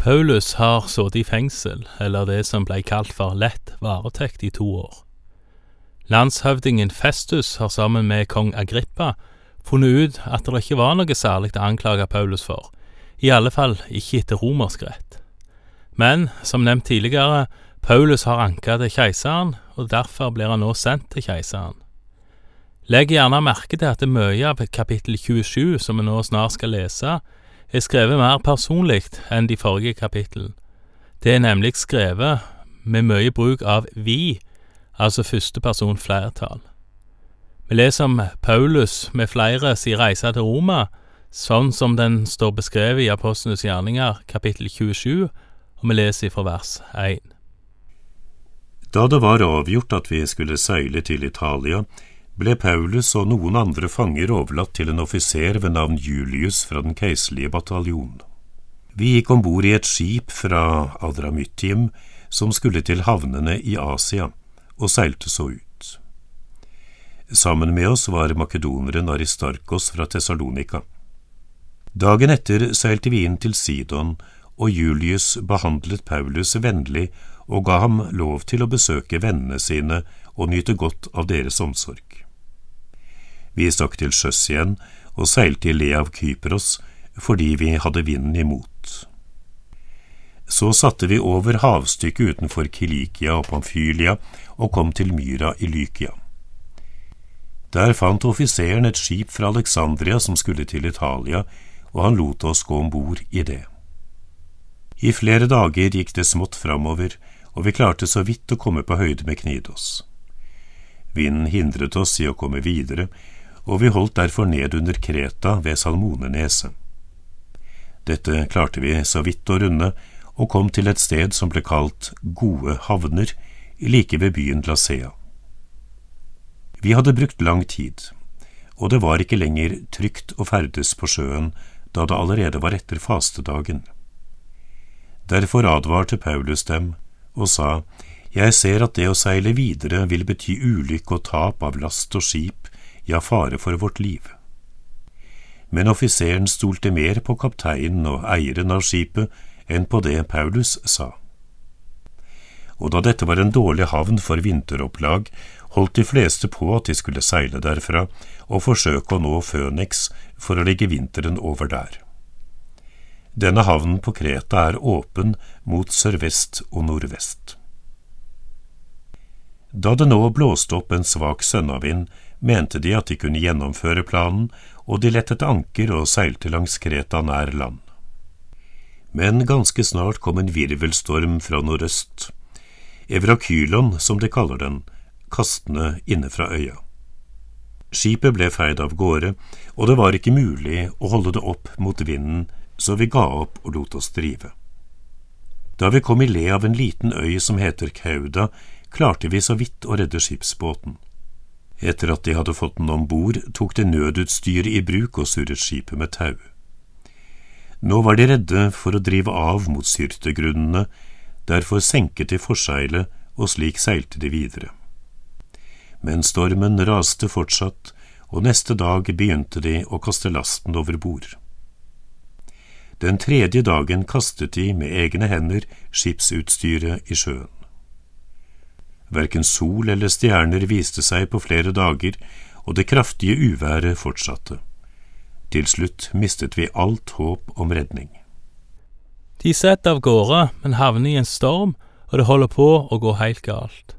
Paulus har sittet i fengsel, eller det som blei kalt for lett varetekt, i to år. Landshøvdingen Festus har sammen med kong Agrippa funnet ut at det ikke var noe særlig å anklage Paulus for, i alle fall ikke etter romersk rett. Men, som nevnt tidligere, Paulus har anka til keiseren, og derfor blir han nå sendt til keiseren. Legg gjerne merke til at det mye av kapittel 27, som vi nå snart skal lese, er skrevet mer personlig enn de forrige kapitlene. Det er nemlig skrevet med mye bruk av vi, altså første person flertall. Vi leser om Paulus med flere si reise til Roma, sånn som den står beskrevet i Apostlenes gjerninger, kapittel 27, og vi leser fra vers 1. Da det var avgjort at vi skulle seile til Italia, ble Paulus og noen andre fanger overlatt til en offiser ved navn Julius fra den keiserlige bataljonen. Vi gikk om bord i et skip fra Adramyttium som skulle til havnene i Asia, og seilte så ut. Sammen med oss var makedoneren Aristarkos fra Tessalonika. Dagen etter seilte vi inn til Sidon, og Julius behandlet Paulus vennlig og ga ham lov til å besøke vennene sine og nyte godt av deres omsorg. Vi stakk til sjøs igjen og seilte i le av Kypros fordi vi hadde vinden imot. Så satte vi over havstykket utenfor Kilikia og Pamfylia og kom til Myra i Lykia. Der fant offiseren et skip fra Alexandria som skulle til Italia, og han lot oss gå om bord i det. I flere dager gikk det smått framover, og vi klarte så vidt å komme på høyde med Knidos. Vinden hindret oss i å komme videre, og vi holdt derfor ned under Kreta ved Salmoneneset. Dette klarte vi så vidt å runde, og kom til et sted som ble kalt Gode havner, like ved byen Lasea. Vi hadde brukt lang tid, og det var ikke lenger trygt å ferdes på sjøen da det allerede var etter fastedagen. Derfor advarte Paulus dem og sa, Jeg ser at det å seile videre vil bety ulykke og tap av last og skip ja, fare for vårt liv. Men offiseren stolte mer på kapteinen og eieren av skipet enn på det Paulus sa. Og da dette var en dårlig havn for vinteropplag, holdt de fleste på at de skulle seile derfra og forsøke å nå Føniks for å legge vinteren over der. Denne havnen på Kreta er åpen mot sørvest og nordvest. Da det nå blåste opp en svak sønnavind, mente de at de kunne gjennomføre planen, og de lettet anker og seilte langs Kreta nær land. Men ganske snart kom en virvelstorm fra nordøst, Evrakylon som de kaller den, kastende inne fra øya. Skipet ble feid av gårde, og det var ikke mulig å holde det opp mot vinden, så vi ga opp og lot oss drive. Da vi kom i le av en liten øy som heter Kauda, klarte vi så vidt å redde skipsbåten. Etter at de hadde fått den om bord, tok de nødutstyret i bruk og surret skipet med tau. Nå var de redde for å drive av mot syrtegrunnene, derfor senket de forseilet, og slik seilte de videre. Men stormen raste fortsatt, og neste dag begynte de å kaste lasten over bord. Den tredje dagen kastet de med egne hender skipsutstyret i sjøen. Verken sol eller stjerner viste seg på flere dager, og det kraftige uværet fortsatte. Til slutt mistet vi alt håp om redning. De setter av gårde, men havner i en storm, og det holder på å gå helt galt.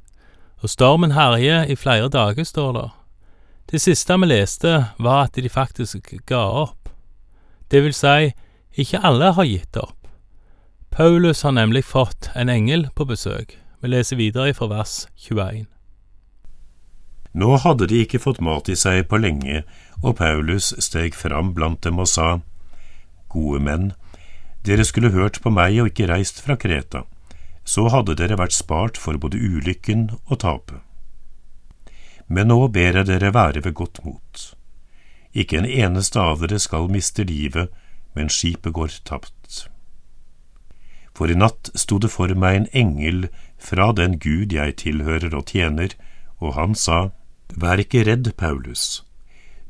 Og stormen herjer i flere dager, står det. Det siste vi leste, var at de faktisk ga opp. Det vil si, ikke alle har gitt opp. Paulus har nemlig fått en engel på besøk. Vi leser videre fra vers 21. Nå hadde de ikke fått mat i seg på lenge, og Paulus steg fram blant dem og sa, Gode menn, dere skulle hørt på meg og ikke reist fra Kreta, så hadde dere vært spart for både ulykken og tapet. Men nå ber jeg dere være ved godt mot. Ikke en eneste av dere skal miste livet, men skipet går tapt. For i natt sto det for meg en engel fra den Gud jeg tilhører og tjener, og han sa, Vær ikke redd, Paulus.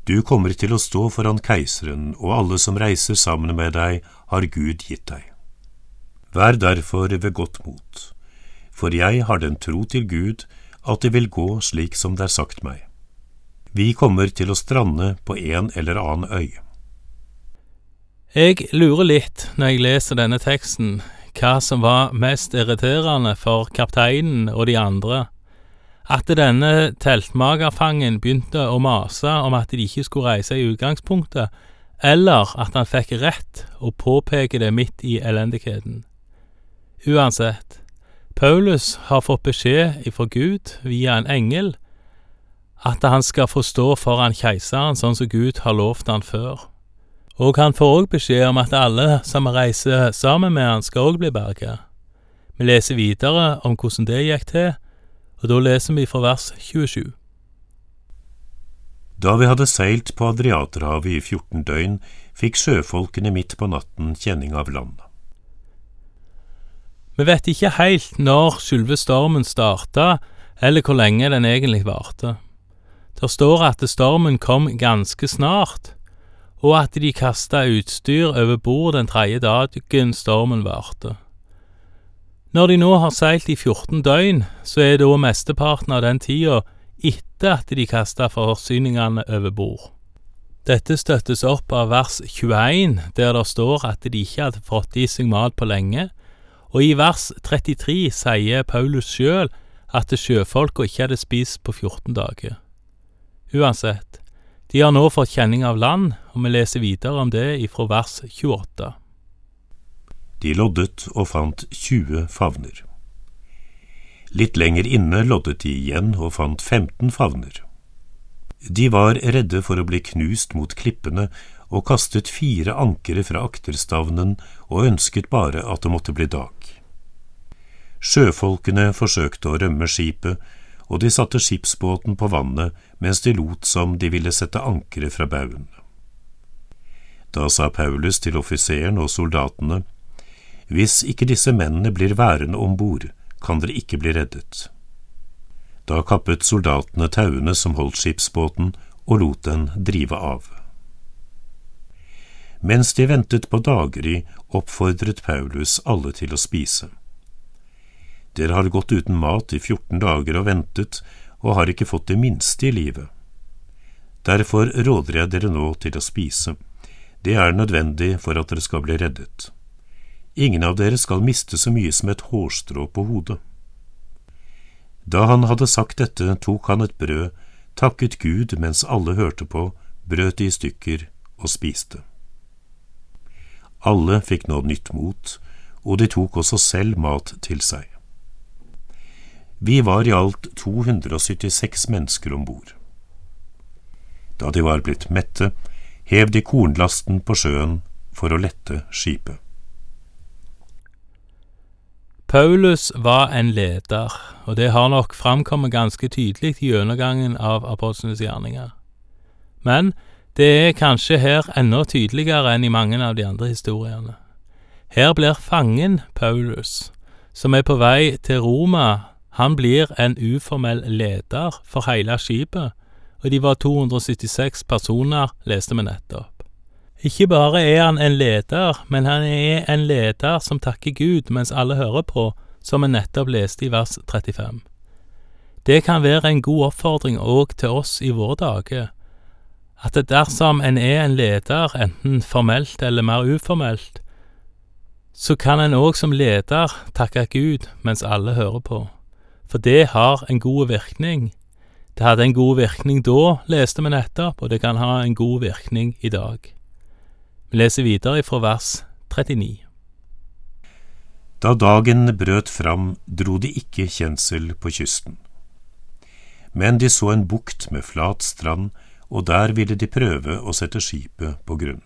Du kommer til å stå foran keiseren, og alle som reiser sammen med deg, har Gud gitt deg. Vær derfor ved godt mot, for jeg har den tro til Gud at det vil gå slik som det er sagt meg. Vi kommer til å strande på en eller annen øy. Jeg lurer litt når jeg leser denne teksten, hva som var mest irriterende for kapteinen og de andre. At denne teltmagerfangen begynte å mase om at de ikke skulle reise i utgangspunktet, eller at han fikk rett og påpeker det midt i elendigheten. Uansett, Paulus har fått beskjed ifra Gud via en engel at han skal få stå foran keiseren sånn som Gud har lovt han før. Og han får òg beskjed om at alle som reiser sammen med han, skal òg bli berga. Vi leser videre om hvordan det gikk til, og da leser vi fra vers 27. Da vi hadde seilt på Adriaterhavet i 14 døgn, fikk sjøfolkene midt på natten kjenning av land. Vi vet ikke helt når selve stormen starta, eller hvor lenge den egentlig varte. Der står at stormen kom ganske snart, og at de kasta utstyr over bord den tredje dagen stormen varte. Når de nå har seilt i 14 døgn, så er da mesteparten av den tida etter at de kasta forsyningene over bord. Dette støttes opp av vers 21, der det står at de ikke hadde fått i seg mat på lenge, og i vers 33 sier Paulus sjøl at sjøfolka ikke hadde spist på 14 dager. Uansett, de har nå fått kjenning av land, og vi leser videre om det ifra vers 28. De loddet og fant 20 favner. Litt lenger inne loddet de igjen og fant 15 favner. De var redde for å bli knust mot klippene og kastet fire ankere fra akterstavnen og ønsket bare at det måtte bli dag. Sjøfolkene forsøkte å rømme skipet, og de satte skipsbåten på vannet mens de lot som de ville sette ankeret fra baugen. Da sa Paulus til offiseren og soldatene, Hvis ikke disse mennene blir værende om bord, kan dere ikke bli reddet. Da kappet soldatene tauene som holdt skipsbåten, og lot den drive av. Mens de ventet på daggry, oppfordret Paulus alle til å spise. Dere har gått uten mat i 14 dager og ventet, og har ikke fått det minste i livet. Derfor råder jeg dere nå til å spise. Det er nødvendig for at dere skal bli reddet. Ingen av dere skal miste så mye som et hårstrå på hodet. Da han hadde sagt dette, tok han et brød, takket Gud mens alle hørte på, brøt det i stykker og spiste. Alle fikk nå nytt mot, og de tok også selv mat til seg. Vi var i alt 276 mennesker om bord. Da de var blitt mette, hev de kornlasten på sjøen for å lette skipet. Paulus var en leder, og det har nok framkommet ganske tydelig i gjennomgangen av apostlenes gjerninger. Men det er kanskje her enda tydeligere enn i mange av de andre historiene. Her blir fangen Paulus, som er på vei til Roma, han blir en uformell leder for hele skipet, og de var 276 personer, leste vi nettopp. Ikke bare er han en leder, men han er en leder som takker Gud mens alle hører på, som vi nettopp leste i vers 35. Det kan være en god oppfordring òg til oss i våre dager, at dersom en er en leder, enten formelt eller mer uformelt, så kan en òg som leder takke Gud mens alle hører på. For det har en god virkning. Det hadde en god virkning da, leste vi nettopp, og det kan ha en god virkning i dag. Vi leser videre fra vers 39. Da dagen brøt fram, dro de ikke kjensel på kysten. Men de så en bukt med flat strand, og der ville de prøve å sette skipet på grunn.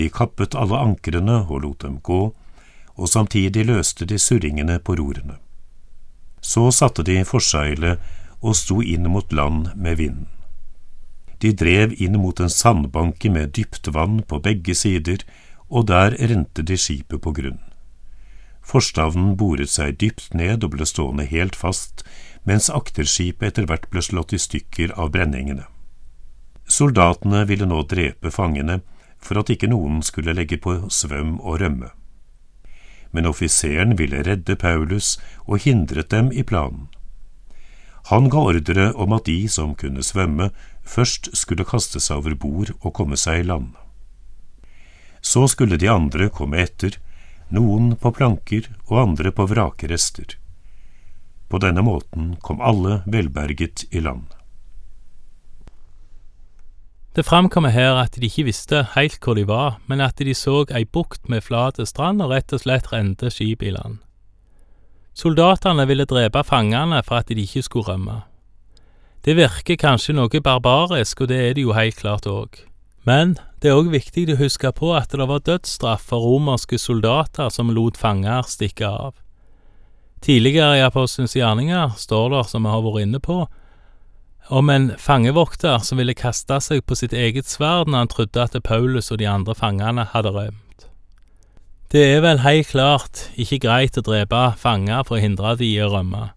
De kappet alle ankrene og lot dem gå, og samtidig løste de surringene på rorene. Så satte de forseglet og sto inn mot land med vinden. De drev inn mot en sandbanke med dypt vann på begge sider, og der rente de skipet på grunn. Forstavnen boret seg dypt ned og ble stående helt fast, mens akterskipet etter hvert ble slått i stykker av brenningene. Soldatene ville nå drepe fangene for at ikke noen skulle legge på svøm og rømme. Men offiseren ville redde Paulus og hindret dem i planen. Han ga ordre om at de som kunne svømme, først skulle kaste seg over bord og komme seg i land. Så skulle de andre komme etter, noen på planker og andre på vrakrester. På denne måten kom alle velberget i land. Det framkommer her at de ikke visste helt hvor de var, men at de så ei bukt med flat strand og rett og slett rente skipet i land. Soldatene ville drepe fangene for at de ikke skulle rømme. Det virker kanskje noe barbarisk, og det er det jo helt klart òg. Men det er òg viktig å huske på at det var dødsstraff for romerske soldater som lot fanger stikke av. Tidligere i Apostelens gjerninger står det, som vi har vært inne på, om en fangevokter som ville kaste seg på sitt eget sverd når han trodde at Paulus og de andre fangene hadde rømt. Det er vel helt klart ikke greit å drepe fanger for å hindre de i å rømme,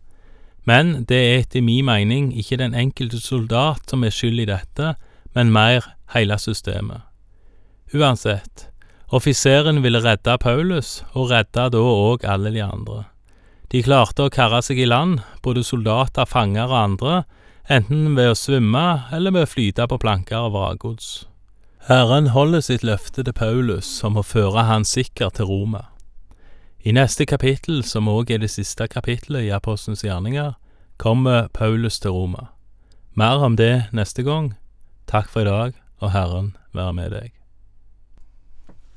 men det er etter min mening ikke den enkelte soldat som er skyld i dette, men mer hele systemet. Uansett, offiseren ville redde Paulus, og redde da òg alle de andre. De klarte å karre seg i land, både soldater, fanger og andre, enten ved å svømme eller ved å flyte på planker og vragods. Herren holder sitt løfte til Paulus om å føre han sikker til Roma. I neste kapittel, som også er det siste kapittelet i Apostelens gjerninger, kommer Paulus til Roma. Mer om det neste gang. Takk for i dag, og Herren være med deg.